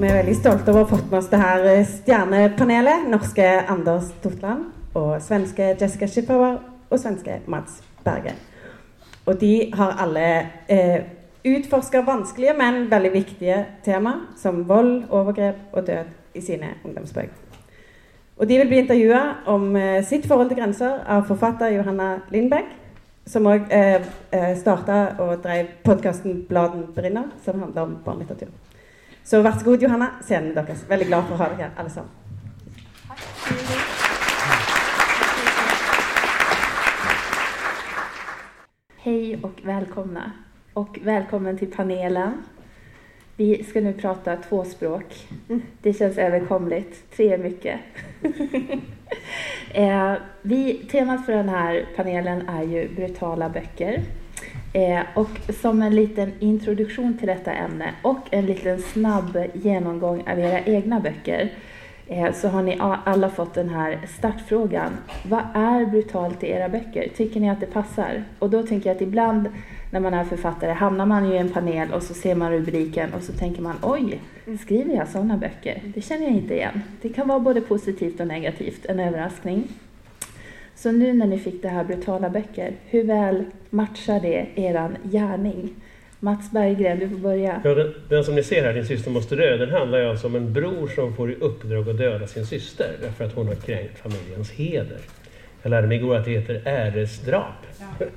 Og vi er veldig stolte over å ha fått med oss det her eh, stjernepanelet. Norske Anders Totland og svenske Jessica Schippower og svenske Mats Berge. Og de har alle eh, utforska vanskelige, men veldig viktige tema som vold, overgrep og død i sine ungdomsbøker. Og de vil bli intervjua om eh, sitt forhold til grenser av forfatter Johanna Lindbekk, som òg eh, eh, starta og drev podkasten Bladen brenner, som handler om barnelitteratur. Så vær så god, Johanna. Scenen deres. Veldig glad for å ha dere her, alle sammen. Hej och välkomna. Och välkommen till panelen. Vi ska nu prata tvåspråk. Det känns överkomligt. Tre är mycket. eh, vi, temat för den här panelen är ju brutala böcker. Eh, och som en liten introduktion till detta ämne och en liten snabb genomgång av era egna böcker eh, så har ni alla fått den här startfrågan. Vad är brutalt i era böcker? Tycker ni att det passar? Och då tänker jag att ibland när man är författare hamnar man ju i en panel och så ser man rubriken och så tänker man oj, skriver jag sådana böcker? Det känner jag inte igen. Det kan vara både positivt och negativt, en överraskning. Så nu när ni fick det här brutala böcker, hur väl matchar det eran gärning? Mats Berggren, du får börja. Ja, den, den, som ni ser här, Din syster måste dö, den handlar ju alltså om en bror som får i uppdrag att döda sin syster därför att hon har kränkt familjens heder. Jag lärde mig igår att det heter äresdrap. Ja.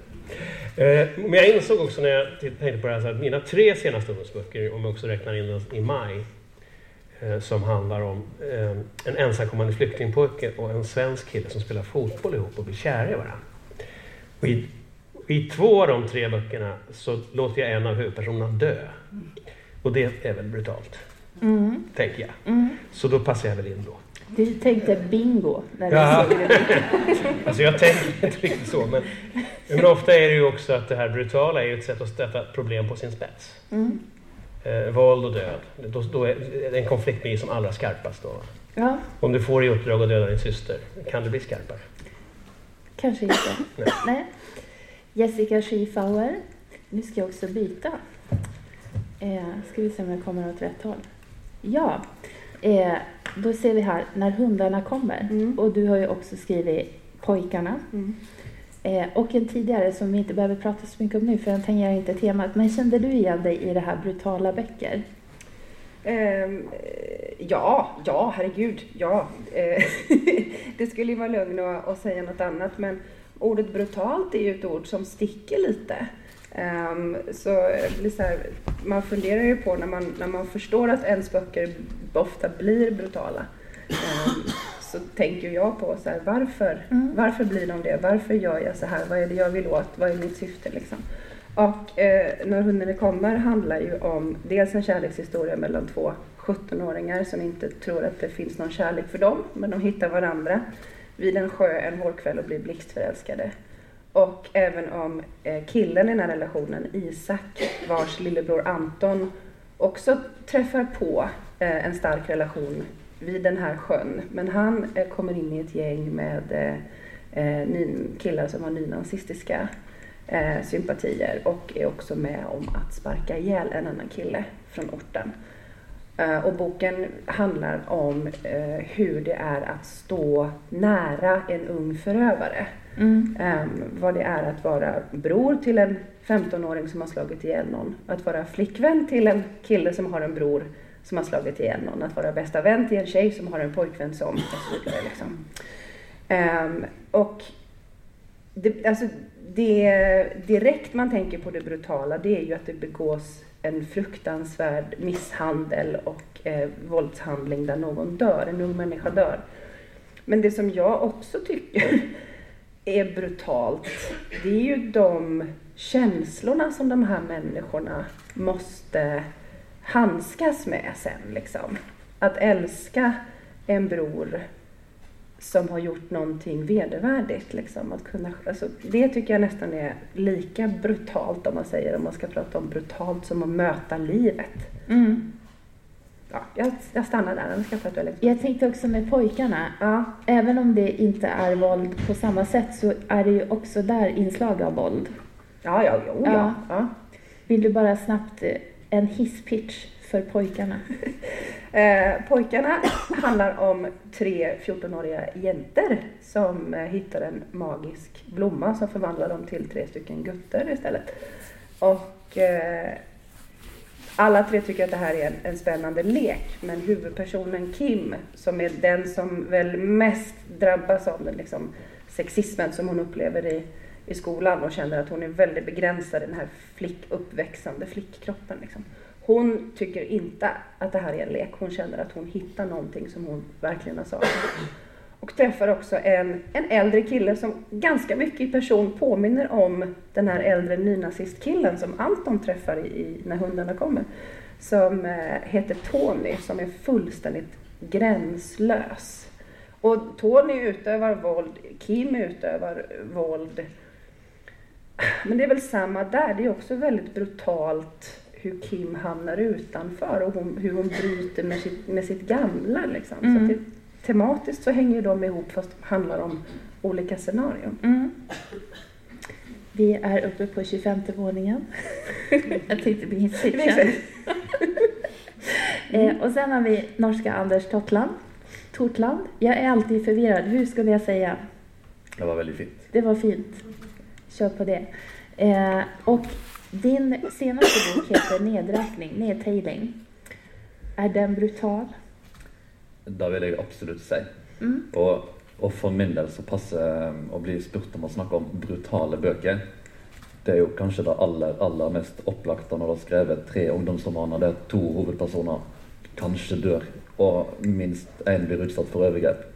Eh, men jag insåg också när jag tänkte på det här att mina tre senaste ungdomsböcker, om jag också räknar in den i maj, som handlar om eh, en ensamkommande flyktingpojke och en svensk kille som spelar fotboll ihop och blir kära i varandra. Och i, I två av de tre böckerna så låter jag en av huvudpersonerna dö. Och det är väl brutalt, mm. tänker jag. Mm. Så då passar jag väl in då. Du tänkte bingo när du ja. såg det? alltså jag tänkte inte riktigt så. Men, men ofta är det ju också att det här brutala är ett sätt att sätta problem på sin spets. Mm. Eh, våld och död. Då, då är en konflikt blir som allra skarpast. Då. Ja. Om du får i uppdrag att döda din syster, kan det bli skarpare? Kanske inte. Nej. Nej. Jessica Schiefauer. Nu ska jag också byta. Eh, ska vi se om jag kommer åt rätt håll. Ja, eh, då ser vi här när hundarna kommer. Mm. Och du har ju också skrivit Pojkarna. Mm. Eh, och en tidigare som vi inte behöver prata så mycket om nu för den tangerar inte temat. Men kände du igen dig i det här brutala böcker? Um, ja, ja, herregud, ja. Eh, det skulle ju vara lögn att säga något annat men ordet brutalt är ju ett ord som sticker lite. Um, så, så här, man funderar ju på när man, när man förstår att ens böcker ofta blir brutala. Um, så tänker jag på så här, varför, mm. varför blir de det? Varför gör jag så här? Vad är det jag vill åt? Vad är mitt syfte liksom? Och eh, När hunden kommer handlar ju om dels en kärlekshistoria mellan två 17-åringar som inte tror att det finns någon kärlek för dem, men de hittar varandra vid en sjö en vårkväll och blir blixtförälskade. Och även om eh, killen i den här relationen, Isak, vars lillebror Anton också träffar på eh, en stark relation vid den här sjön. Men han eh, kommer in i ett gäng med killar som har nynazistiska sympatier och är också med om att sparka ihjäl en annan kille från orten. Och boken handlar om hur det är att stå nära en ung förövare Mm. Um, vad det är att vara bror till en 15-åring som har slagit ihjäl någon. Att vara flickvän till en kille som har en bror som har slagit ihjäl någon. Att vara bästa vän till en tjej som har en pojkvän som och så vidare. Liksom. Um, och det, alltså, det direkt man tänker på det brutala det är ju att det begås en fruktansvärd misshandel och eh, våldshandling där någon dör, en ung människa dör. Men det som jag också tycker är brutalt, det är ju de känslorna som de här människorna måste handskas med sen. Liksom. Att älska en bror som har gjort någonting vedervärdigt. Liksom. Att kunna, alltså, det tycker jag nästan är lika brutalt om man säger, om man ska prata om brutalt, som att möta livet. Mm ja, jag, jag stannar där, annars ska jag Jag tänkte också med pojkarna, ja. även om det inte är våld på samma sätt så är det ju också där inslag av våld. Ja, ja, jo, ja. ja. Vill du bara snabbt eh, en hisspitch för pojkarna? Eh, pojkarna handlar om tre 14-åriga jäntor som eh, hittar en magisk blomma som förvandlar dem till tre stycken gutter istället. Och eh, alla tre tycker att det här är en, en spännande lek, men huvudpersonen Kim, som är den som väl mest drabbas av den liksom, sexismen som hon upplever i, i skolan och känner att hon är väldigt begränsad i den här flick, uppväxande flickkroppen. Liksom. Hon tycker inte att det här är en lek. Hon känner att hon hittar någonting som hon verkligen har saknat. Och träffar också en, en äldre kille som ganska mycket i person påminner om den här äldre nynazistkillen som Anton träffar i, i När hundarna kommer. Som eh, heter Tony, som är fullständigt gränslös. Och Tony utövar våld, Kim utövar våld. Men det är väl samma där, det är också väldigt brutalt hur Kim hamnar utanför och hon, hur hon bryter med sitt, med sitt gamla. Liksom. Mm. Så det, tematiskt så hänger de ihop fast handlar om olika scenarion. Mm. Vi är uppe på 25 våningen. Jag tänkte bli hitkänd. eh, och sen har vi norska Anders Totland. Tortland. Jag är alltid förvirrad. Hur skulle jag säga? Det var väldigt fint. Det var fint. Kör på det. Eh, och din senaste bok heter Nedräkning, nedtailing. Är den brutal? Det vil jeg absolutt si. Mm. Og, og for min del så passer um, å bli spurt om å snakke om brutale bøker. Det er jo kanskje det aller, aller mest opplagte når du har skrevet tre ungdomsromaner der to hovedpersoner kanskje dør, og minst én blir utsatt for overgrep.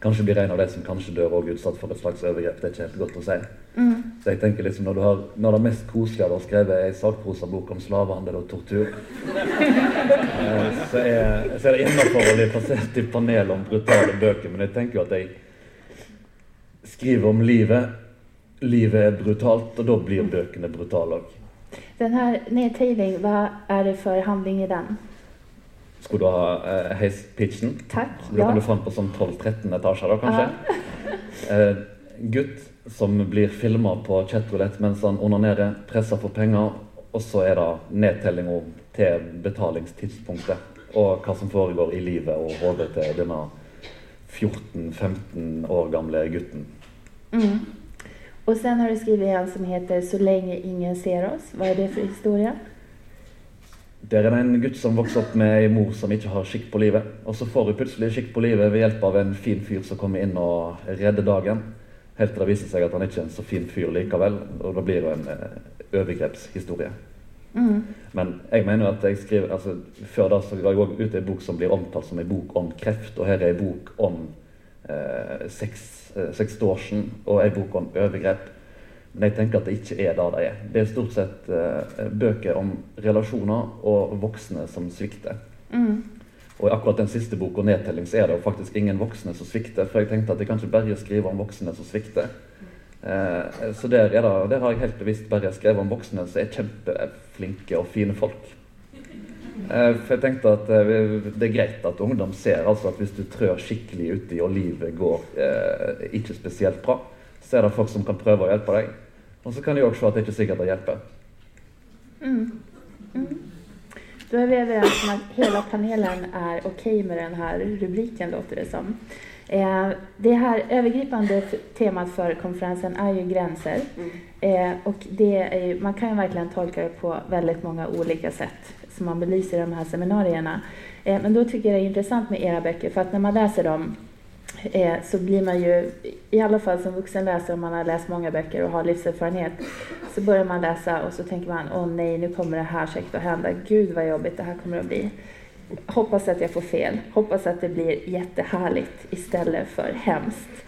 Kanskje blir en av de som kanskje dør, òg utsatt for et slags overgrep. Det er ikke helt godt å si. Mm. Så jeg tenker liksom når, du har, når det er mest koselige du har skrevet ei sakprosabok om slavehandel og tortur, eh, så er, så er det innafor å bli plassert i panel om brutale bøker. Men jeg tenker jo at jeg skriver om livet. Livet är brutalt och då blir böckerna brutala. Den här nedtailing, vad är det för handling i den? Skulle du ha eh, heispitchen? Tack. Då kan du fram på sånn 12-13 etasjer da, kanskje. Eh, gutt som blir filma på chatroulette mens han onanerer, presser for penger, og så er det nedtellinga til betalingstidspunktet. Og hva som foregår i livet og hodet til denne 14-15 år gamle gutten. Mm. Och sen har du skrivit en som heter Så länge ingen ser oss. Vad är det för historia? Der er det en gutt som vokser opp med ei mor som ikke har skikk på livet. Og så får hun plutselig skikk på livet ved hjelp av en fin fyr som kommer inn og redder dagen. Helt til det viser seg at han ikke er en så fin fyr likevel, og da blir det en eh, overgrepshistorie. Mm. Men jeg mener at jeg skriver altså, Før da så ga jeg også ut en bok som blir omtalt som en bok om kreft, og her er en bok om eh, sex, eh, sextortion og en bok om overgrep. Men jeg tenker at det ikke er det det er. Det er stort sett eh, bøker om relasjoner og voksne som svikter. Mm. Og i akkurat den siste boka, 'Nedtelling', så er det jo faktisk ingen voksne som svikter. For jeg tenkte at jeg kan ikke bare skrive om voksne som svikter. Eh, så der, er det, der har jeg helt bevisst bare skrevet om voksne som er kjempeflinke og fine folk. Eh, for jeg tenkte at eh, det er greit at ungdom ser altså at hvis du trør skikkelig uti og livet går eh, ikke spesielt bra, så er det folk som kan prøve å hjelpe deg. Og så kan de òg se at det ikke er sikkert det hjelper. Mm. Mm. Då är vi överens om att hela panelen är okej med den här rubriken, låter det som. Eh, det här övergripande temat för konferensen är ju gränser. Mm. Eh, och det är man kan ju verkligen tolka det på väldigt många olika sätt som man belyser i de här seminarierna. Eh, men då tycker jag det är intressant med era böcker för att när man läser dem eh, så blir man ju, i alla fall som vuxen läsare om man har läst många böcker och har livserfarenhet, så börjar man läsa och så tänker man åh nej, nu kommer det här säkert att hända. Gud vad jobbigt det här kommer att bli. Hoppas att jag får fel. Hoppas att det blir jättehärligt istället för hemskt.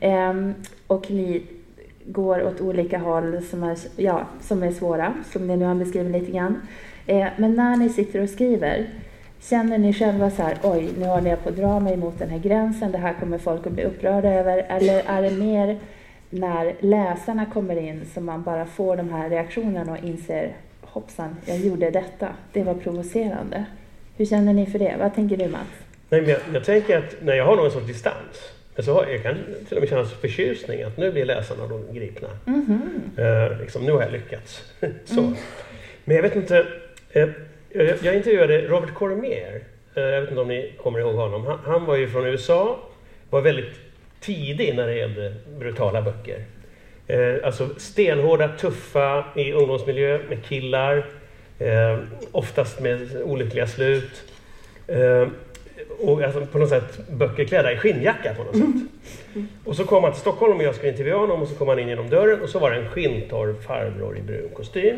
Eh, och ni går åt olika håll som är, ja, som är svåra, som ni nu har beskrivit lite grann. Eh, men när ni sitter och skriver, känner ni själva så här, oj, nu har ni på att dra mig mot den här gränsen, det här kommer folk att bli upprörda över, eller är det mer när läsarna kommer in som man bara får de här reaktionerna och inser, hoppsan, jag gjorde detta, det var provocerande. Hur känner ni för det? Vad tänker du Mats? Nej, men jag, jag tänker att när jag har någon sorts distans, men så har, jag kan till och med känna förtjusning att nu blir läsarna då gripna. Mhm. Eh, liksom, nu har jag lyckats. så. Men jag vet inte. Eh, jag, jag intervjuade Robert Cormier. Eh, jag vet inte om ni kommer ihåg honom. Han, han var ju från USA. Var väldigt tidig när det gällde brutala böcker. Eh, alltså stenhårda, tuffa i ungdomsmiljö med killar. Eh, oftast med olyckliga slut. Eh, och alltså på något sätt böcker klädda i skinnjacka på något sätt. Och så kom han till Stockholm och jag skulle intervjua honom och så kom han in genom dörren och så var det en skinntorr farbror i brun kostym.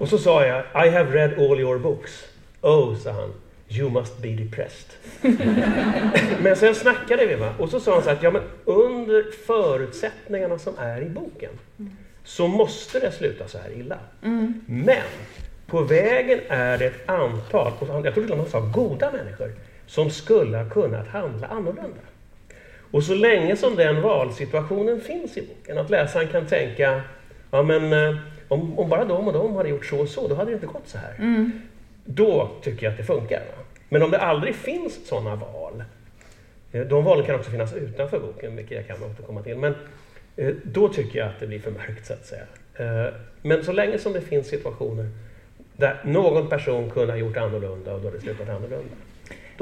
Och så sa jag I have read all your books. Oh, sa han. You must be depressed. men sen snackade vi va? och så sa han så att ja, men under förutsättningarna som är i boken så måste det sluta så här illa. Men på vägen är det ett antal, och jag tror till och med han sa goda människor, som skulle ha kunnat handla annorlunda. Och så länge som den valsituationen finns i boken, att läsaren kan tänka, ja men eh, om, om bara de och de hade gjort så och så, då hade det inte gått så här. Då tycker jag att det funkar. Men om det aldrig finns sådana val, eh, de valen kan också finnas utanför boken, vilket jag kan återkomma till, men eh, då tycker jag att det blir för mörkt så att säga. Eh, Men så länge som det finns situationer där någon person kunde ha gjort annorlunda och då har det slutat annorlunda.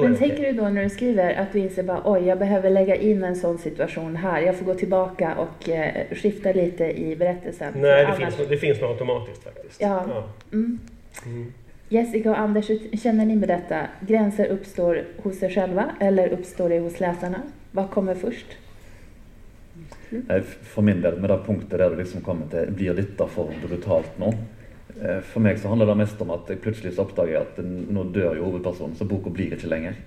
Men det okej. tänker du då när du skriver att du inser bara oj, jag behöver lägga in en sån situation här. Jag får gå tillbaka och eh, skifta lite i berättelsen. Nej, För det annars- finns, det finns nog automatiskt faktiskt. Ja. Mm. Mm. Jessica och Anders, känner ni med detta? Gränser uppstår hos er själva eller uppstår det hos läsarna? Vad kommer först? Eh, For min del, med det punktet der du liksom kommer til blir dette for brutalt nå. Eh, For meg så handler det mest om at jeg plutselig så oppdager jeg at eh, nå dør jo hovedpersonen, så boka blir ikke lenger.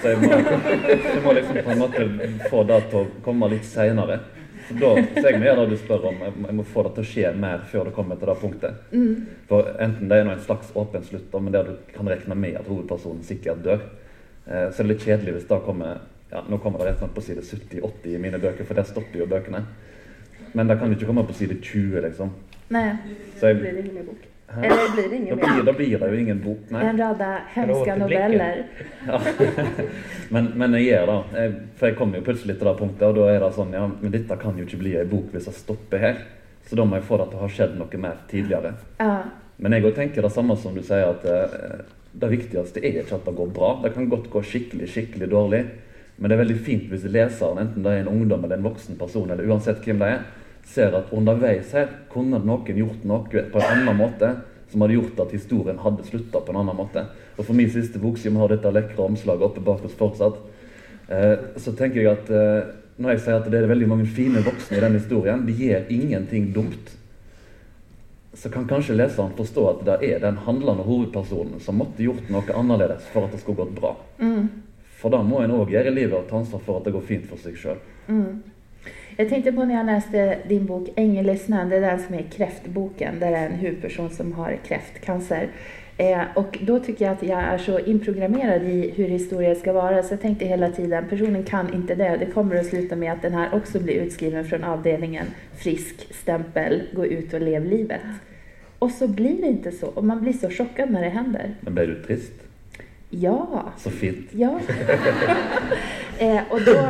Så jeg må, jeg må liksom på en måte få det til å komme litt seinere. Så, da, så jeg må gjøre det du spør om. Jeg må, jeg må få det til å skje mer før det kommer til det punktet. For enten det er nå en slags åpen slutt, da, men der du kan regne med at hovedpersonen sikkert dør, eh, så er det litt kjedelig hvis det kommer ja, Nå kommer det rett nok på side 70-80 i mine bøker, for der stopper jo bøkene. Men det kan jo ikke komme på side 20, liksom. Nej, Så Då blir det ingen bok. Hæ? Eller blir det ingen blir, mer? da blir det jo ingen bok, nei. en rada hemska noveller. Ja. men, men jeg gjør det. Jeg, for jeg kommer jo plutselig til det punktet, og da er det sånn Ja, men dette kan jo ikke bli ei bok hvis jeg stopper her. Så da må jeg få det til å ha skjedd noe mer tidligere. Ja, Men jeg også tenker det samme som du sier, at eh, det viktigste er ikke at det går bra. Det kan godt gå skikkelig, skikkelig dårlig. Men det er veldig fint hvis leseren, enten det er en ungdom eller en voksen person, eller uansett hvem det er, ser at underveis her kunne noen gjort noe på en annen måte som hadde gjort at historien hadde slutta på en annen måte. Og for min siste bok, som har dette lekre omslaget oppe bak oss fortsatt, eh, så tenker jeg at eh, når jeg sier at det er veldig mange fine voksne i den historien, de gjør ingenting dumt så kan kanskje leseren forstå at det er den handlende hovedpersonen som måtte gjort noe annerledes for at det skulle gått bra. For da må en òg gjøre i livet og ta ansvar for at det går fint for seg sjøl. Jag tänkte på när jag läste din bok Ängellyssnaren, det är den som är kräftboken, där det är en huvudperson som har kräftcancer. Eh, och då tycker jag att jag är så inprogrammerad i hur historier ska vara, så jag tänkte hela tiden, personen kan inte dö. Det kommer att sluta med att den här också blir utskriven från avdelningen frisk, stämpel, gå ut och lev livet. Och så blir det inte så, och man blir så chockad när det händer. Men ble du trist? Ja, Så fint. Ja. eh, och då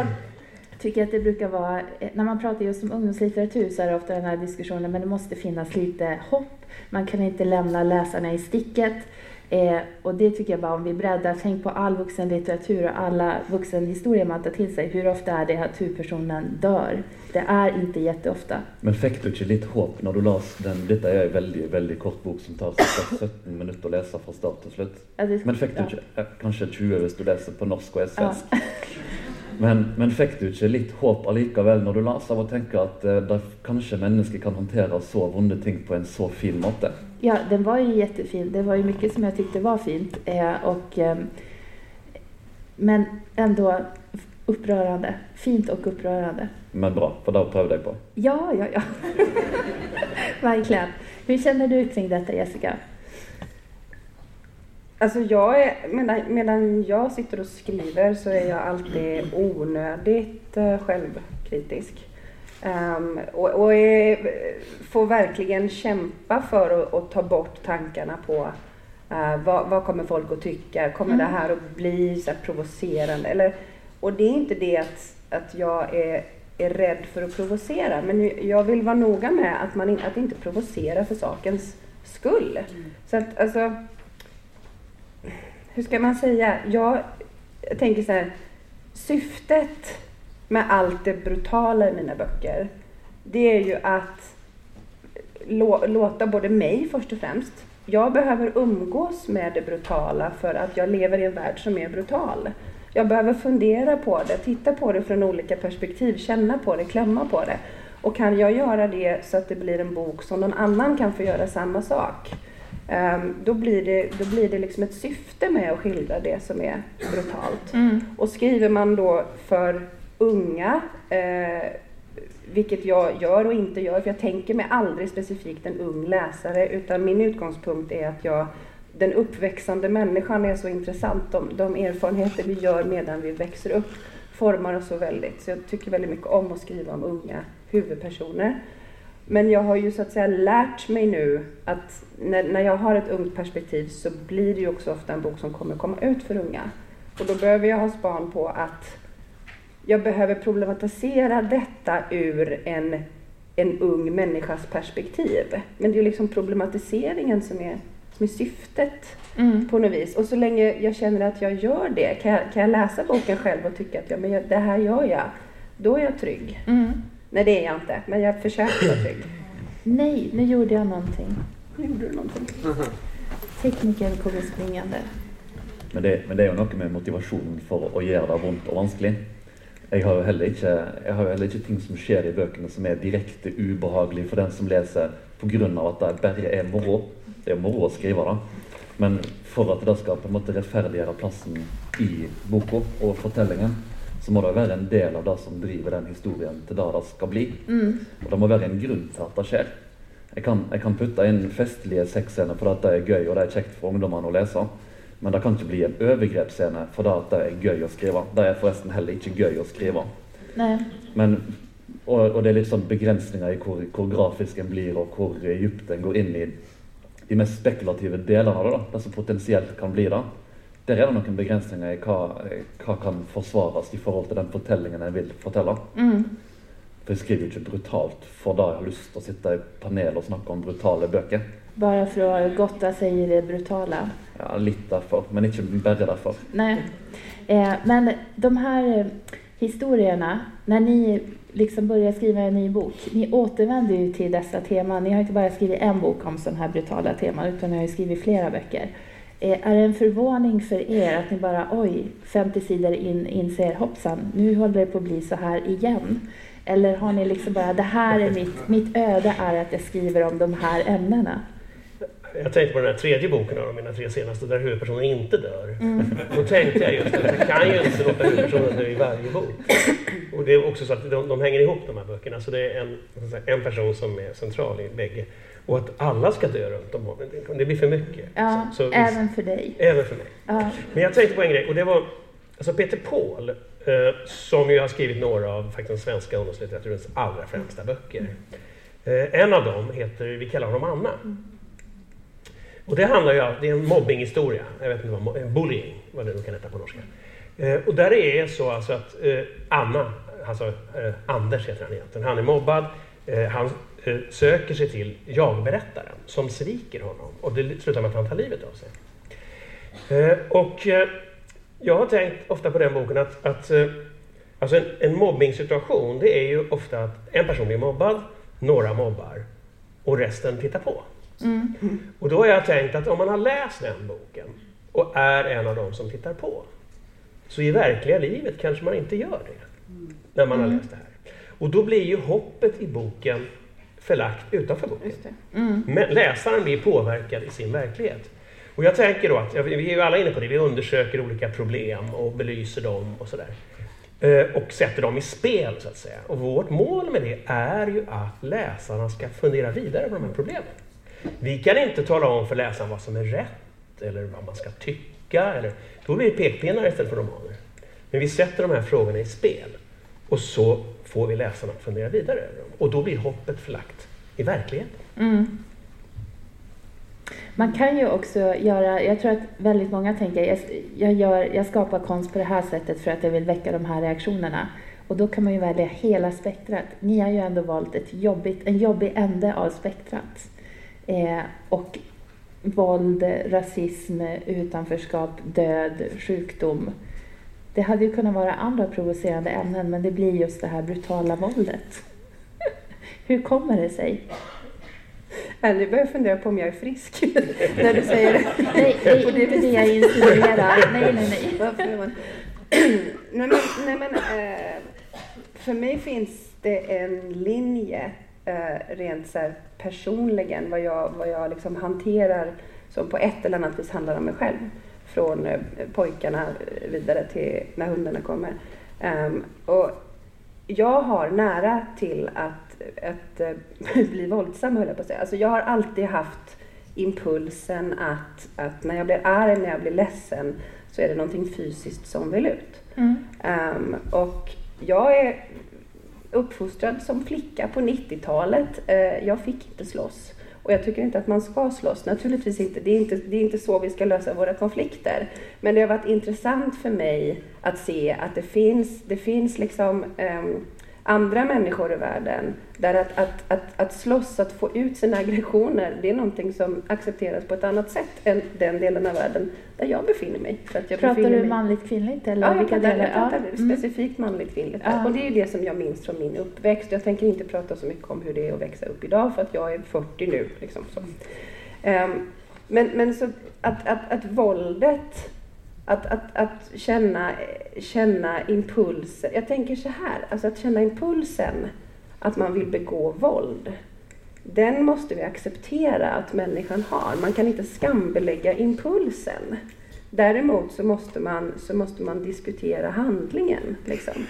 tycker att det brukar vara, eh, när man pratar just om ungdomslitteratur så är det ofta den här diskussionen, men det måste finnas lite hopp. Man kan inte lämna läsarna i sticket. Eh, och det tycker jag bara om vi breddar, tänk på all vuxenlitteratur och alla vuxenhistorier man tar till sig. Hur ofta är det att huvudpersonen dör? Det är inte jätteofta. Men fikk du ikke litt håp når du las den? Dette er en veldig veldig kort bok som tar ca. 17 minutter å lese fra start til slutt. Ja, Men fikk du ja. ikke ja, Kanskje 20 hvis du leser på norsk og er Ja. Men, men fikk du ikke litt håp allikevel når du las av å tenke at eh, kanskje mennesker kan håndtere så vonde ting på en så fin måte? Ja, den var ju jättefin. Det var ju mycket som jag tyckte var fint. Eh, och, ehm, men ändå upprörande. Fint och upprörande. Men bra, for det prøvde jeg på. Ja, ja, ja. Verkligen. Hur känner du kring detta, Jessica? Alltså jag är, medan, medan jag sitter och skriver så är jag alltid onödigt eh, självkritisk. Ehm, och och är, får verkligen kämpa för att, att ta bort tankarna på eh, vad, vad kommer folk att tycka? Kommer Mm. det här att bli så provocerande? Eller, och det är inte det att, att jag är, är rädd för att provocera men jag vill vara noga med att man in, att inte provocera för sakens skull. Så att alltså hur ska man säga? Jag, jag tänker så här, syftet med allt det brutala i mina böcker, det är ju att lå, låta både mig först och främst, jag behöver umgås med det brutala för att jag lever i en värld som är brutal. Jag behöver fundera på det, titta på det från olika perspektiv, känna på det, klämma på det. Och kan jag göra det så att det blir en bok som någon annan kan få göra samma sak, då blir det, då blir det liksom ett syfte med att skildra det som är brutalt. Mm. Och skriver man då för unga, eh, vilket jag gör och inte gör, för jag tänker mig aldrig specifikt en ung läsare, utan min utgångspunkt är att jag den uppväxande människan är så intressant. De, de erfarenheter vi gör medan vi växer upp formar oss så väldigt. Så jag tycker väldigt mycket om att skriva om unga huvudpersoner. Men jag har ju så att säga lärt mig nu att när, när jag har ett ungt perspektiv så blir det ju också ofta en bok som kommer komma ut för unga. Och då behöver jag ha span på att jag behöver problematisera detta ur en, en ung människas perspektiv. Men det är liksom problematiseringen som är, som är syftet Mm. på något vis. Och så länge jag känner att jag gör det, kan jag, kan jag läsa boken själv och tycka att ja, men jag, det här gör jag, då är jag trygg. Mm. Nej, det är jag inte, men jag försöker vara trygg. Nej, nu gjorde jag någonting. Nu gjorde du någonting. Teknikern kommer springande. Men det, men det er jo noe med motivasjonen for å gjøre det vondt og vanskelig. Jeg har jo heller ikke, jeg har jo heller ikke ting som skjer i bøkene som er direkte ubehagelig for den som leser pga. at det bare er moro. Det er moro å skrive det. Men for at det skal på en måte rettferdiggjøre plassen i boka og fortellingen, så må det være en del av det som driver den historien til det det skal bli. Mm. Og det må være en grunn til at det skjer. Jeg kan, jeg kan putte inn festlige sexscener fordi det er gøy og det er kjekt for ungdommene å lese. Men det kan ikke bli en overgrepsscene fordi det er gøy å skrive. Det er forresten heller ikke gøy å skrive. Nej. Men, og, og det er litt sånn begrensninger i hvor, hvor grafisk en blir, og hvor dypt en går inn i de mest spekulative delene av det. da, Det som potensielt kan bli det. Der er det noen begrensninger i hva, hva kan forsvares i forhold til den fortellingen jeg vil fortelle. Mm. For jeg skriver jo ikke brutalt for da jeg har lyst til å sitte i panel og snakke om brutale bøker. Bara för att gotta sig i det brutala. Ja, Litt derfor, men ikke bare derfor. Nej. Eh, men de här eh, historierna, när ni liksom börjar skriva en ny bok, ni återvänder ju till dessa teman. Ni har inte bara skrivit en bok om sådana här brutala teman, utan ni har ju skrivit flera böcker. Eh, är det en förvåning för er att ni bara, oj, 50 sidor in inser, hoppsan, nu håller det på att bli så här igen? Eller har ni liksom bara, det här är mitt, mitt öde är att jag skriver om de här ämnena? Jag tänkte på den här tredje boken av mina tre senaste där huvudpersonen inte dör. Då tänkte jag just att jag kan ju inte låta huvudpersonen dö i varje bok. Och det är också så att de, de hänger ihop de här böckerna. Så det är en, en person som är central i bägge. Och att alla ska dö runt om honom, det, blir för mycket. Ja, Så- så- även för dig. även för mig. Ja. Men jag tänkte på en grej och det var alltså Peter Paul eh, som ju har skrivit några av faktiskt den svenska ungdomslitteraturens allra främsta böcker. Eh, en av dem heter Vi kallar honom Anna. Och det handlar ju om, det är en mobbinghistoria, jag vet inte vad, bullying, vad det nu kan heta på norska. Eh, och där är det så alltså att eh, Anna, alltså eh, Anders heter han egentligen, han är mobbad, eh, han söker sig till jag-berättaren som sviker honom och det slutar med att han tar livet av sig. Eh, och eh, jag har tänkt ofta på den boken att, att eh, alltså en, en mobbningssituation det är ju ofta att en person blir mobbad, några mobbar och resten tittar på. Mm. Och då har jag tänkt att om man har läst den boken och är en av dem som tittar på så i verkliga livet kanske man inte gör det när man har läst det här. Och då blir ju hoppet i boken förlagt utanför boken. Mm. Men läsaren blir påverkad i sin verklighet. Och jag tänker då att, vi är ju alla inne på det, vi undersöker olika problem och belyser dem och sådär. Eh, Och sätter dem i spel så att säga. Och vårt mål med det är ju att läsarna ska fundera vidare på de här problemen. Vi kan inte tala om för läsaren vad som är rätt eller vad man ska tycka. Eller, då blir det pekpinnar istället för romaner. Men vi sätter de här frågorna i spel. Och så får vi läsarna att fundera vidare över dem. Och då blir hoppet förlagt i verkligheten. Mm. Man kan ju också göra, jag tror att väldigt många tänker, jag, jag, gör, jag skapar konst på det här sättet för att jag vill väcka de här reaktionerna. Och då kan man ju välja hela spektrat. Ni har ju ändå valt ett jobbigt, en jobbig ände av spektrat. Eh, och våld, rasism, utanförskap, död, sjukdom. Det hade ju kunnat vara andra provocerande ämnen men det blir just det här brutala våldet. Hur kommer det sig? Nu börjar jag fundera på om jag är frisk när du säger det. Nej, det är inte det jag insinuerar. Nej, nej, nej. Nej men, nej, men eh, för mig finns det en linje eh, rent så personligen vad jag, vad jag liksom hanterar som på ett eller annat vis handlar om mig själv. Från eh, pojkarna vidare till när hundarna kommer. Ehm, och jag har nära till att, att eh, bli våldsam höll jag på att säga. Alltså jag har alltid haft impulsen att, att när jag blir arg, när jag blir ledsen så är det någonting fysiskt som vill ut. Mm. Ehm, och jag är uppfostrad som flicka på 90-talet. Eh, jag fick inte slåss. Och jag tycker inte att man ska slåss. Naturligtvis inte. Det är inte, det är inte så vi ska lösa våra konflikter. Men det har varit intressant för mig att se att det finns, det finns liksom ehm, andra människor i världen där att, att, att, att slåss, att få ut sina aggressioner, det är någonting som accepteras på ett annat sätt än den delen av världen där jag befinner mig. För att jag Pratar befinner du mig... manligt kvinnligt eller Ja, jag vilka pratar, jag pratar Ja. Mm. specifikt manligt kvinnligt. Ja. Och det är det som jag minns från min uppväxt. Jag tänker inte prata så mycket om hur det är att växa upp idag för att jag är 40 nu. Liksom så. Ehm, men, men så att, att, att våldet, att, att, att känna, känna impulser. Jag tänker så här, alltså att känna impulsen att man vill begå våld. Den måste vi acceptera att människan har. Man kan inte skambelägga impulsen. Däremot så måste man, så måste man diskutera handlingen. Liksom.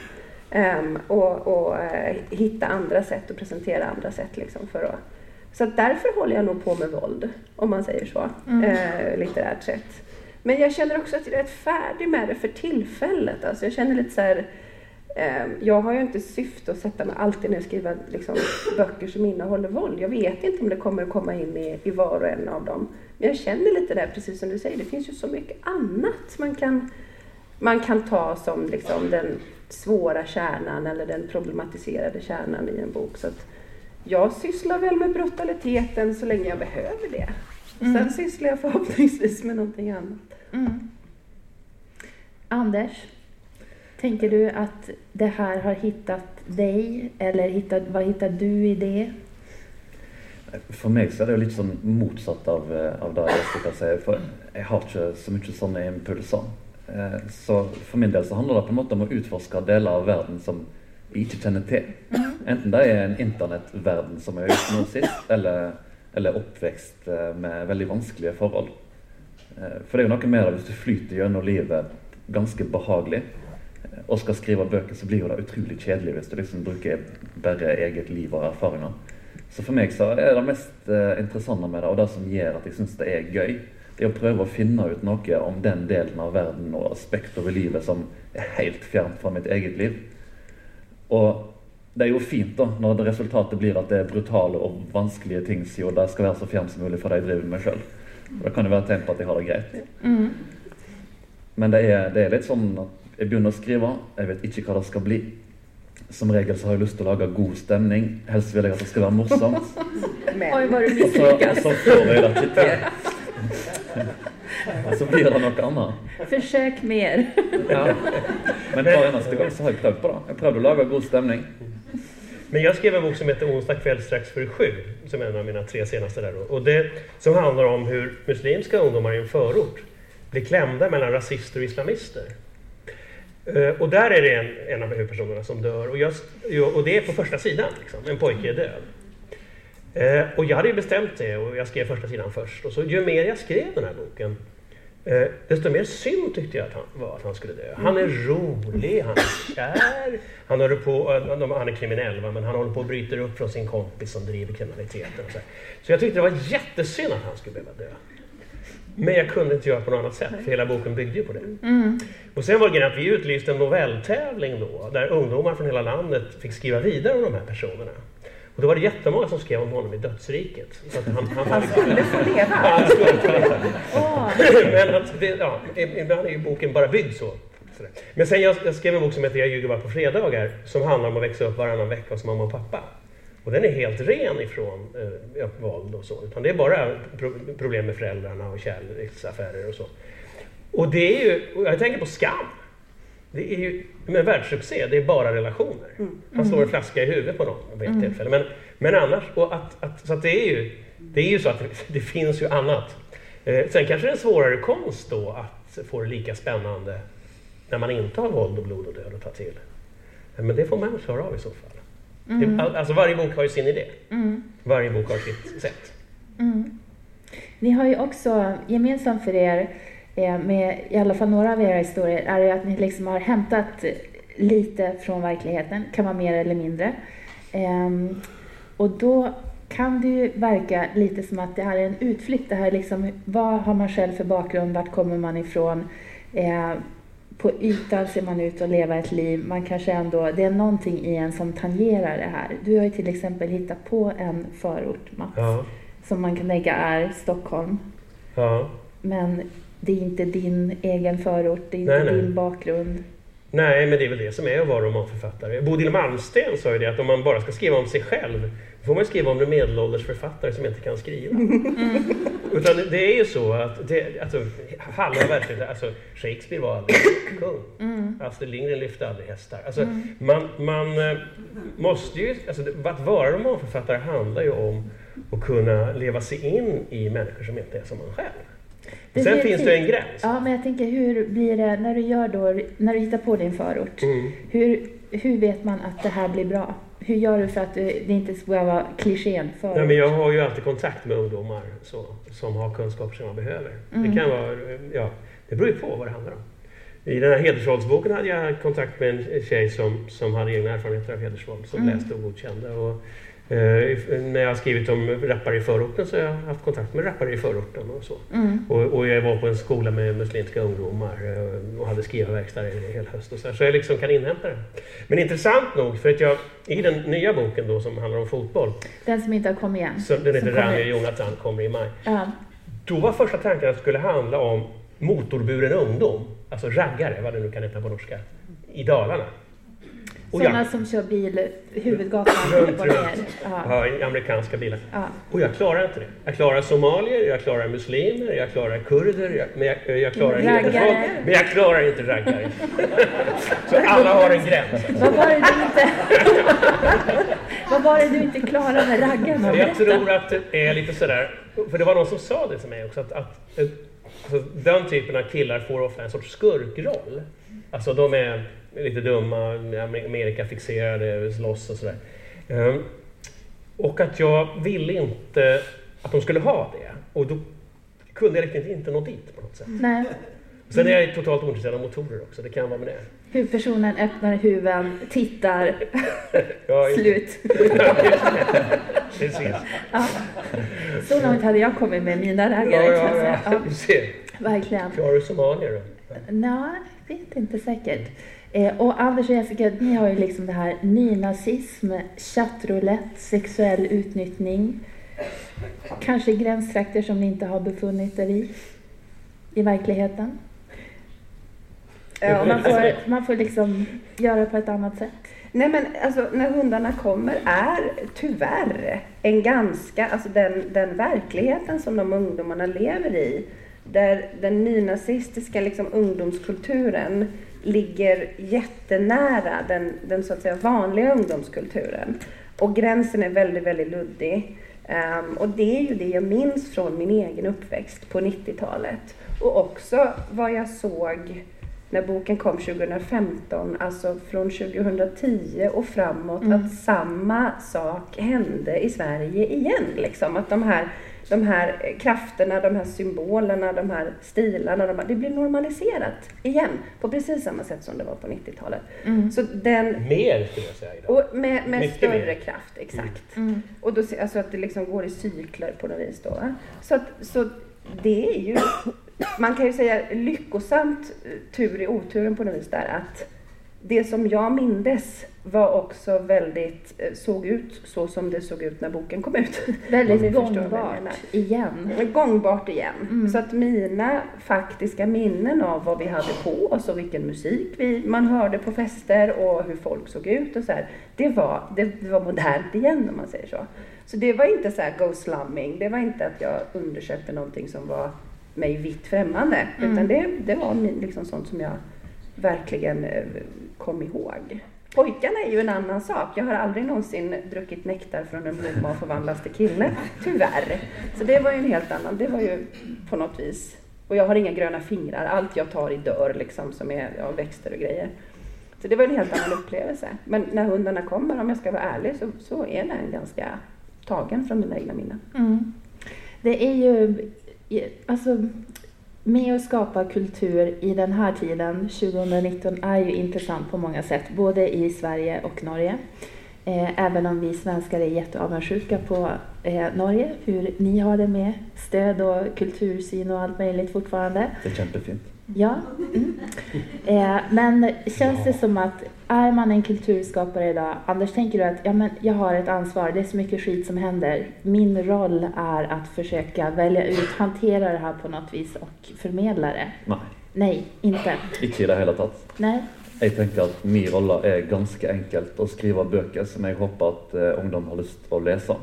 Ehm, och och eh, hitta andra sätt och presentera andra sätt. Liksom, för att, så därför håller jag nog på med våld, om man säger så, Mm. eh, litterärt sett. Men jag känner också att jag är rätt färdig med det för tillfället. Alltså jag känner lite så här, eh, jag har ju inte syfte att sätta mig alltid ner och skriva liksom, böcker som innehåller våld. Jag vet inte om det kommer att komma in i, i var och en av dem. Men jag känner lite där, precis som du säger, det finns ju så mycket annat man kan, man kan ta som liksom, den svåra kärnan eller den problematiserade kärnan i en bok. Så jag sysslar väl med brutaliteten så länge jag behöver det. Mm. Sen sysslar jag förhoppningsvis med någonting annat. Mm. Anders, tänker du att det här har hittat dig eller hittat, vad hittar du i det? For meg så er det jo litt sånn motsatt av, eh, av det Jessica sier. For jeg har ikke så mye sånne impulser. Eh, Så for min del så handler det på en måte om å utforske deler av verden som vi ikke kjenner til. Enten det er en internettverden som jeg har gjort nå sist, eller, eller oppvekst eh, med veldig vanskelige forhold. Eh, for det er jo noe med det hvis du flyter gjennom livet ganske behagelig og skal skrive bøker, så blir jo det utrolig kjedelig hvis du liksom bruker bare eget liv og erfaringer. Så for meg så er det mest interessante med det, og det som gjør at jeg syns det er gøy, det er å prøve å finne ut noe om den delen av verden og aspekter ved livet som er helt fjernt fra mitt eget liv. Og det er jo fint da, når resultatet blir at det er brutale og vanskelige ting, siden det skal være så fjernt som mulig fra det jeg driver med sjøl. Det kan jo være et tegn på at jeg har det greit. Mm. Men det er, det er litt sånn at jeg begynner å skrive, jeg vet ikke hva det skal bli. Som regel så har jeg lyst til å lage god stemning. Helst vil jeg at det skal være morsomt. Men, Oj, vad du Og så, så får jeg det ikke til. Så blir det noe annet. Försök mer. Ja. Men hver eneste gang så har jeg prøvd på det. Jeg prøvde å lage god stemning. Men jag skrev en bok som heter Onsdag kväll strax före sju, som är en av mina tre senaste där. Och det, som handlar om hur muslimska ungdomar i en förort blir klämda mellan rasister och islamister. Eh, Och där är det en, en av huvudpersonerna som dör. Och, jag, och det är på första sidan, liksom. en pojke är död. Eh, och jag hade ju bestämt det och jag skrev första sidan först. Och så ju mer jag skrev den här boken, eh, desto mer synd tyckte jag att han var att han skulle dö. Han är rolig, han är kär, han, håller på, eh, han är kriminell va, men han håller på och bryter upp från sin kompis som driver kriminaliteten. Och så, här. så jag tyckte det var jättesynd att han skulle behöva dö. Men jag kunde inte göra på något annat sätt, för hela boken byggde ju på det. Mm. Och sen var det att vi utlyste en novelltävling då, där ungdomar från hela landet fick skriva vidare om de här personerna. Och då var det jättemånga som skrev om honom i dödsriket. Så att han, han, han skulle få leva. han skulle få leva. Men att det, ja, ibland är ju boken bara byggd så. Men sen jag, jag skrev en bok som heter Jag ljuger bara på fredagar, som handlar om att växa upp varannan vecka hos mamma och pappa. Och den är helt ren ifrån eh, våld och så. Utan det är bara pro problem med föräldrarna och kärleksaffärer och så. Och det är ju, jag tänker på Skam. Det är ju en världssuccé, det är bara relationer. Mm. Han slår en flaska i huvudet på någon vid ett mm. tillfälle. Men, men annars, och att, att, så att det är ju det är ju så att det, det finns ju annat. Eh, sen kanske det är en svårare konst då att få det lika spännande när man inte har våld och blod och död att ta till. Men det får man klara av i så fall. Mm. Alltså varje bok har ju sin idé. Mm. Varje bok har sitt sätt. Mm. Ni har ju också gemensamt för er, eh, med i alla fall några av era historier, är att ni liksom har hämtat lite från verkligheten, kan vara mer eller mindre. Ehm, och då kan det ju verka lite som att det här är en utflykt. Det här liksom, vad har man själv för bakgrund? Vart kommer man ifrån? Eh, på ytan ser man ut att leva ett liv. Man kanske ändå, det är någonting i en som tangerar det här. Du har ju till exempel hittat på en förort, Mats, ja. som man kan tänka är Stockholm. Ja. Men det är inte din egen förort, det är inte nej, din nej. bakgrund. Nej, men det är väl det som är att vara romanförfattare. Bodil Malmsten sa ju det att om man bara ska skriva om sig själv får man skriva om en medelålders författare som inte kan skriva. Mm. Utan det är ju så att det, alltså, halva världskriget, alltså Shakespeare var aldrig kung. Mm. Astrid Lindgren lyfte aldrig hästar. Alltså, mm. man, man eh, måste ju, alltså, att vara romanförfattare handlar ju om att kunna leva sig in i människor som inte är som man själv. Det Sen finns det en gräns. Ja, men jag tänker hur blir det när du gör då, när du hittar på din förort? Mm. Hur, hur vet man att det här blir bra? Hur gör du för att det inte ska vara klichén? För Nej, men jag har ju alltid kontakt med ungdomar så, som har kunskaper som man behöver. Mm. Det kan vara, ja, det beror ju på vad det handlar om. I den här hedersvåldsboken hade jag kontakt med en tjej som, som hade egna erfarenheter av hedersvåld, som mm. läste och godkände. Och Eh, när jag har skrivit om rappare i förorten så har jag haft kontakt med rappare i förorten och så. Mm. Och, och, jag var på en skola med muslimska ungdomar eh, och hade skrivarverkstad en hel höst och så, så jag liksom kan inhämta det. Men intressant nog, för att jag i den nya boken då som handlar om fotboll. Den som inte har kommit igen. Som, den heter Rami och Jonathan, kommer i maj. Ja. Då var första tanken att det skulle handla om motorburen ungdom, alltså raggare, vad det nu kan heta på norska, i Dalarna. Sådana som kör bil huvudgatan runt, runt. Ja. ja, amerikanska bilar. Ja. Och jag klarar inte det. Jag klarar somalier, jag klarar muslimer, jag klarar kurder, jag, men jag, jag klarar hedersvåld. Men jag klarar inte raggare. Så alla har en gräns. Vad var det du inte, Vad var det du inte klarade med raggarna? Jag tror att det är lite sådär, för det var någon som sa det till mig också, att, att alltså, den typen av killar får ofta en sorts skurkroll. Alltså de är lite dumma, Amerikafixerade, slåss och sådär. Ehm, och att jag ville inte att de skulle ha det. Och då kunde jag riktigt inte nå dit på något sätt. Nej. Sen är jag totalt ointresserad av motorer också, det kan vara med det. Huvudpersonen öppnar huven, tittar, ja, slut. Precis. Ja. Så långt hade jag kommit med mina raggare. Ja, ja, ja. ja. Verkligen. Klarar du somalier då? Nej, vet inte säkert. Eh, och Anders och Jessica, ni har ju liksom det här nynazism, chattroulette, sexuell utnyttjning. Kanske gränstrakter som ni inte har befunnit er i, i verkligheten. Eh, ja, man, får, man får liksom göra på ett annat sätt. Nej men alltså när hundarna kommer är tyvärr en ganska, alltså den, den verkligheten som de ungdomarna lever i, där den nynazistiska liksom ungdomskulturen ligger jättenära den, den så att säga vanliga ungdomskulturen. Och gränsen är väldigt, väldigt luddig. Um, och det är ju det jag minns från min egen uppväxt på 90-talet. Och också vad jag såg när boken kom 2015, alltså från 2010 och framåt, mm. att samma sak hände i Sverige igen. Liksom. Att de här de här krafterna, de här symbolerna, de här stilarna, de här, det blir normaliserat igen på precis samma sätt som det var på 90-talet. Mm. Så den, mer skulle jag säga idag. Och med, med större mer. kraft, exakt. Mm. Och då, alltså att det liksom går i cykler på något vis då. Så, att, så det är ju, man kan ju säga lyckosamt tur i oturen på något vis där att det som jag mindes var också väldigt, eh, såg ut så som det såg ut när boken kom ut. Väldigt gångbart igen. Gångbart igen. Mm. Så att mina faktiska minnen av vad vi hade på oss och vilken musik vi, man hörde på fester och hur folk såg ut och så här, det var, det, var modernt igen om man säger så. Så det var inte så här go slumming, det var inte att jag undersökte någonting som var mig vitt främmande, Mm. utan det, det var liksom sånt som jag verkligen eh, kom ihåg. Pojkarna är ju en annan sak. Jag har aldrig någonsin druckit nektar från en blomma och förvandlats till kille, tyvärr. Så det var ju en helt annan, det var ju på något vis. Och jag har inga gröna fingrar, allt jag tar i dör liksom som är ja, växter och grejer. Så det var en helt annan upplevelse. Men när hundarna kommer, om jag ska vara ärlig, så, så är den ganska tagen från mina egna minnen. Mm. Det är ju, alltså, med att skapa kultur i den här tiden, 2019, är ju intressant på många sätt, både i Sverige och Norge. Eh, även om vi svenskar är jätteavundsjuka på eh, Norge, hur ni har det med stöd och kultursyn och allt möjligt fortfarande. Det är kämpefint. Ja. Mm. Eh, men känns det som att är man en kulturskapare idag, Anders, tänker du att ja, men jag har ett ansvar, det är så mycket skit som händer. Min roll är att försöka välja ut, hantera det här på något vis och förmedla det. Nei, Nej, inte. ikke i det hele tatt. Nej. Jeg tenker at min rolle er ganske enkelt å skrive bøker som jeg håper at eh, ungdom har til å lese.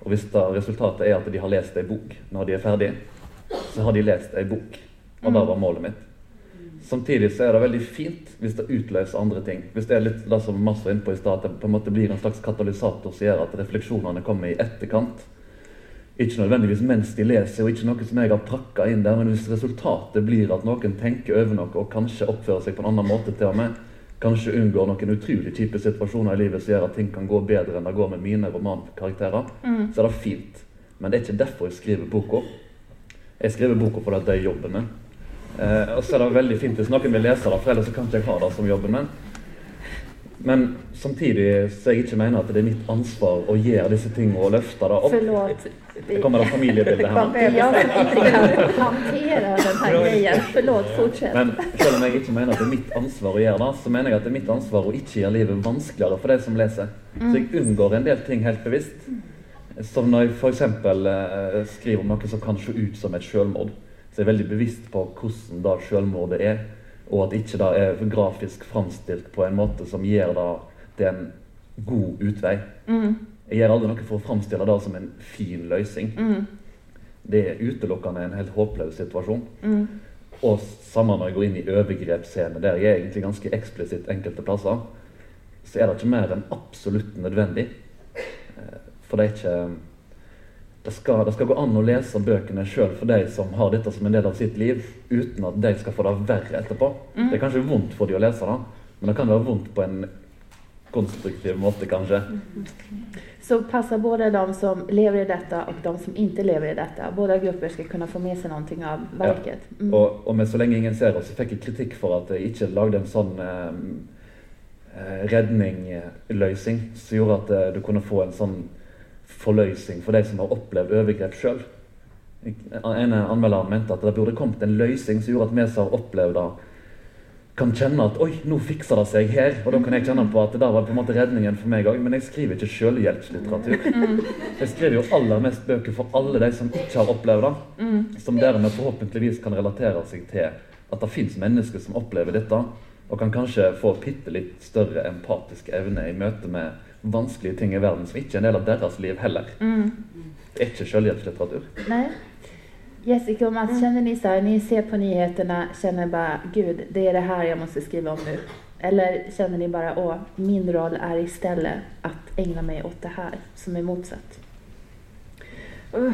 Og hvis da resultatet er at de har lest ei bok når de er ferdige, så har de lest ei bok. Og det var målet mitt. Samtidig så er det veldig fint hvis det utløser andre ting. Hvis det er litt det som Mads var inne på i stad, at det på en måte blir en slags katalysator som gjør at refleksjonene kommer i etterkant. Ikke nødvendigvis mens de leser, og ikke noe som jeg har prakka inn der, men hvis resultatet blir at noen tenker over noe og kanskje oppfører seg på en annen måte til og med, kanskje unngår noen utrolig kjipe situasjoner i livet som gjør at ting kan gå bedre enn det går med mine romankarakterer, så er det fint. Men det er ikke derfor jeg skriver boka. Jeg skriver boka fordi det er jobben min. Eh, og så er det veldig fint hvis noen vil lese det, for ellers så kan ikke jeg ha det som jobben min. Men samtidig så jeg ikke mener at det er mitt ansvar å gjøre disse tingene og løfte det opp. Förlåt. Det kommer det familjebildet her. Jag inte kan hantera den här grejen. Förlåt, fortsätt. Men selv om jeg ikke mener at det er mitt ansvar å gjøre det, så mener jeg at det er mitt ansvar å ikke gjøre livet vanskeligere for de som leser. Så jeg unngår en del ting helt bevisst. Som når jeg f.eks. Skriver om noe som kan se ut som et selvmord, så er jeg veldig bevisst på hvordan det selvmordet er, og at ikke det er grafisk framstilt på en måte som gjør det til en god utvei. Mm, Jeg gjør aldri noe for å framstille det som en fin løsning. mm, Det er utelukkende en helt håpløs situasjon. mm, Og samme når jeg går inn i overgrepsscener, der jeg er egentlig ganske eksplisitt enkelte plasser, så er det ikke mer enn absolutt nødvendig. Eh, For det er ikke det skal, det skal gå an å lese bøkene sjøl for de som har dette som en del av sitt liv, uten at de skal få det verre etterpå. Det er kanskje vondt for de å lese det, men det kan være vondt på en konstruktiv måte, kanskje. Så passa både de som lever i detta och de som inte lever i detta. Båda grupper ska kunna få med sig någonting av verket. Mm. Og, og med Så lenge ingen ser oss, så fikk jeg kritikk for at jeg ikke lagde en sånn eh, eh, redningløsning som gjorde at eh, du kunne få en sånn forløsning for de som har opplevd overgrep sjøl. En anmälare mente at det burde kommet en løsning som gjorde at vi som har opplevd det, kan kjenne at oi, nå fikser det seg her. Og da kan jeg kjenne på at det der var på en måte redningen for meg òg. Men jeg skriver ikke selvhjelpslitteratur. Jeg skriver jo aller mest bøker for alle de som ikke har opplevd det. Som dermed forhåpentligvis kan relatere seg til at det fins mennesker som opplever dette, og kan kanskje få bitte litt større empatisk evne i møte med vanskelige ting i verden som ikke er en del av deres liv heller. Mm. Det er ikke selvhjelpslitteratur. Nej. Jessica och Mats, känner ni så här, ni ser på nyheterna, känner bara gud, det är det här jag måste skriva om nu? Eller känner ni bara, åh, min roll är istället att ägna mig åt det här som är motsatt?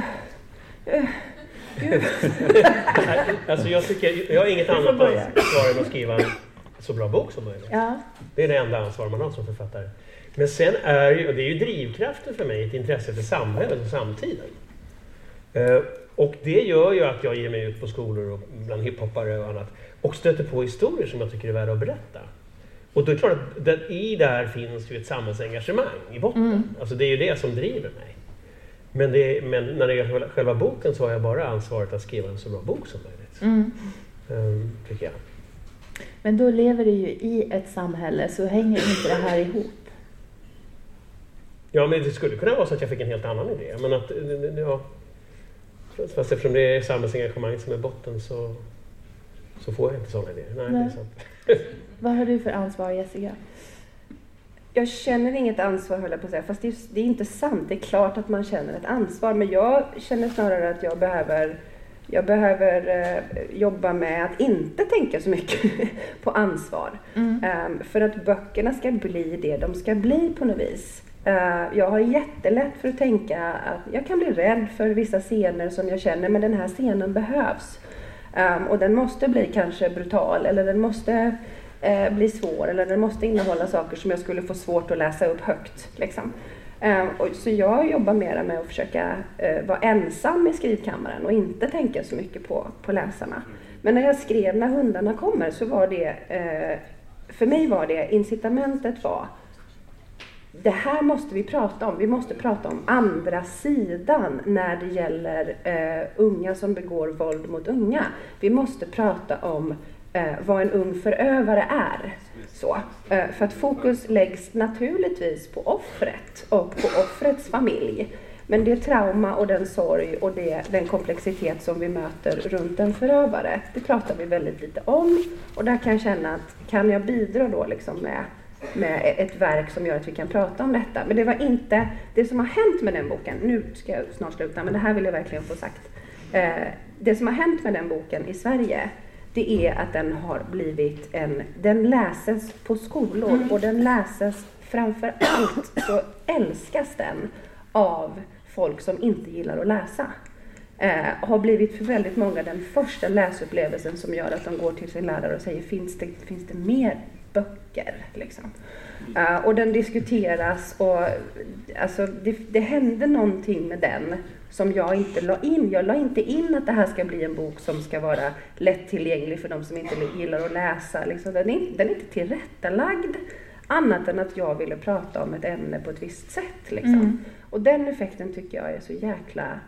Alltså jag, tycker, jag har inget annat ansvar än att skriva en så bra bok som möjligt. Ja. Det är det enda ansvar man har som författare. Men sen är ju, och det är ju drivkraften för mig, ett intresse för samhället och samtiden. Eh, och det gör ju att jag ger mig ut på skolor och bland hiphoppare och annat och stöter på historier som jag tycker är värda att berätta. Och då är det klart att det, i det här finns ju ett samhällsengagemang i botten. Alltså det är ju det som driver mig. Men, det, men när det gäller själva boken så har jag bara ansvaret att skriva en så bra bok som möjligt. Mm. Eh, tycker jag. Men då lever du ju i ett samhälle, så hänger inte det här ihop? Ja, men det skulle kunna vara så att jag fick en helt annan idé. Men att, ja, fast eftersom det är samhällsengagemang som är botten så, så får jag inte sådana idéer. Nej, Nej. Det är sant. Vad har du för ansvar, Jessica? Jag känner inget ansvar höll jag på att säga, fast det är, det är inte sant. Det är klart att man känner ett ansvar, men jag känner snarare att jag behöver jag behöver eh, jobba med att inte tänka så mycket på ansvar. Mm. Ehm, för att böckerna ska bli det de ska bli på något vis. Eh, jag har jättelätt för att tänka att jag kan bli rädd för vissa scener som jag känner, men den här scenen behövs. Ehm, och den måste bli kanske brutal eller den måste eh, bli svår eller den måste innehålla saker som jag skulle få svårt att läsa upp högt. Liksom. Ehm, så jag jobbar mera med att försöka eh, vara ensam i skrivkammaren och inte tänka så mycket på, på läsarna. Men när jag skrev När hundarna kommer så var det, för mig var det, incitamentet var det här måste vi prata om. Vi måste prata om andra sidan när det gäller eh, unga som begår våld mot unga. Vi måste prata om eh, vad en ung förövare är. Så, eh, för att fokus läggs naturligtvis på offret och på offrets familj. Men det trauma och den sorg och det, den komplexitet som vi möter runt en förövare, det pratar vi väldigt lite om. Och där kan jag känna att kan jag bidra då liksom med med ett verk som gör att vi kan prata om detta. Men det var inte det som har hänt med den boken. Nu ska jag snart sluta, men det här vill jag verkligen få sagt. Eh, det som har hänt med den boken i Sverige, det är att den har blivit en... Den läses på skolor och den läses framför allt så älskas den av folk som inte gillar att läsa. Eh, har blivit för väldigt många den första läsupplevelsen som gör att de går till sin lärare och säger finns det, finns det mer böcker? Liksom. Eh, och den diskuteras och alltså, det, det hände någonting med den som jag inte la in. Jag la inte in att det här ska bli en bok som ska vara lättillgänglig för de som inte gillar att läsa. Liksom. Den, är, den är inte tillrättalagd annat än att jag ville prata om ett ämne på ett visst sätt. Liksom. Mm. Och den effekten tycker jag är så jäkla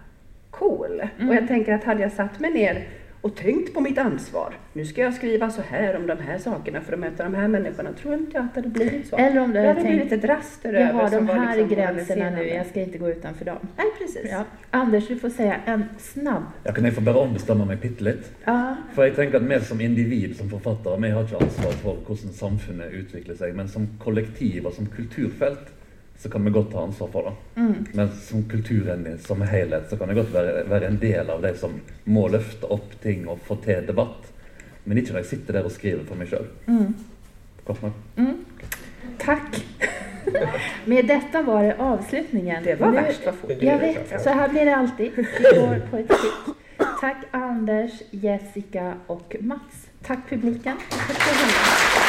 cool. Mm. Och jag tänker att hade jag satt mig ner och tänkt på mitt ansvar. Nu ska jag skriva så här om de här sakerna för att möta de här människorna. Tror inte jag att det hade blivit så. Eller om du det hade hade tänkt, blivit ett raster jag över har de här liksom gränserna nu, jag ska inte gå utanför dem. Nej, precis. Ja. Anders, du får säga en snabb. Jeg kan få bare ombestemme meg bitte litt? Ja. For jeg tenker at Vi som individ, som forfattere, vi har ikke ansvar for hvordan samfunnet utvikler seg. Men som kollektiv og som kulturfelt så kan vi godt ta ansvar for det. Mm. Men som kulturen som helhet så kan jeg godt være, være en del av de som må løfte opp ting og få til debatt. Men ikke når jeg sitter der og skriver for meg sjøl. Mm. Kort nok. Mm. Tack! Med detta var det avslutningen. Det var Nu- värst vad fort. Jag vet, så här blir det alltid. Vi går på ett skick. Tack Anders, Jessica och Mats. Tack publiken. Tack.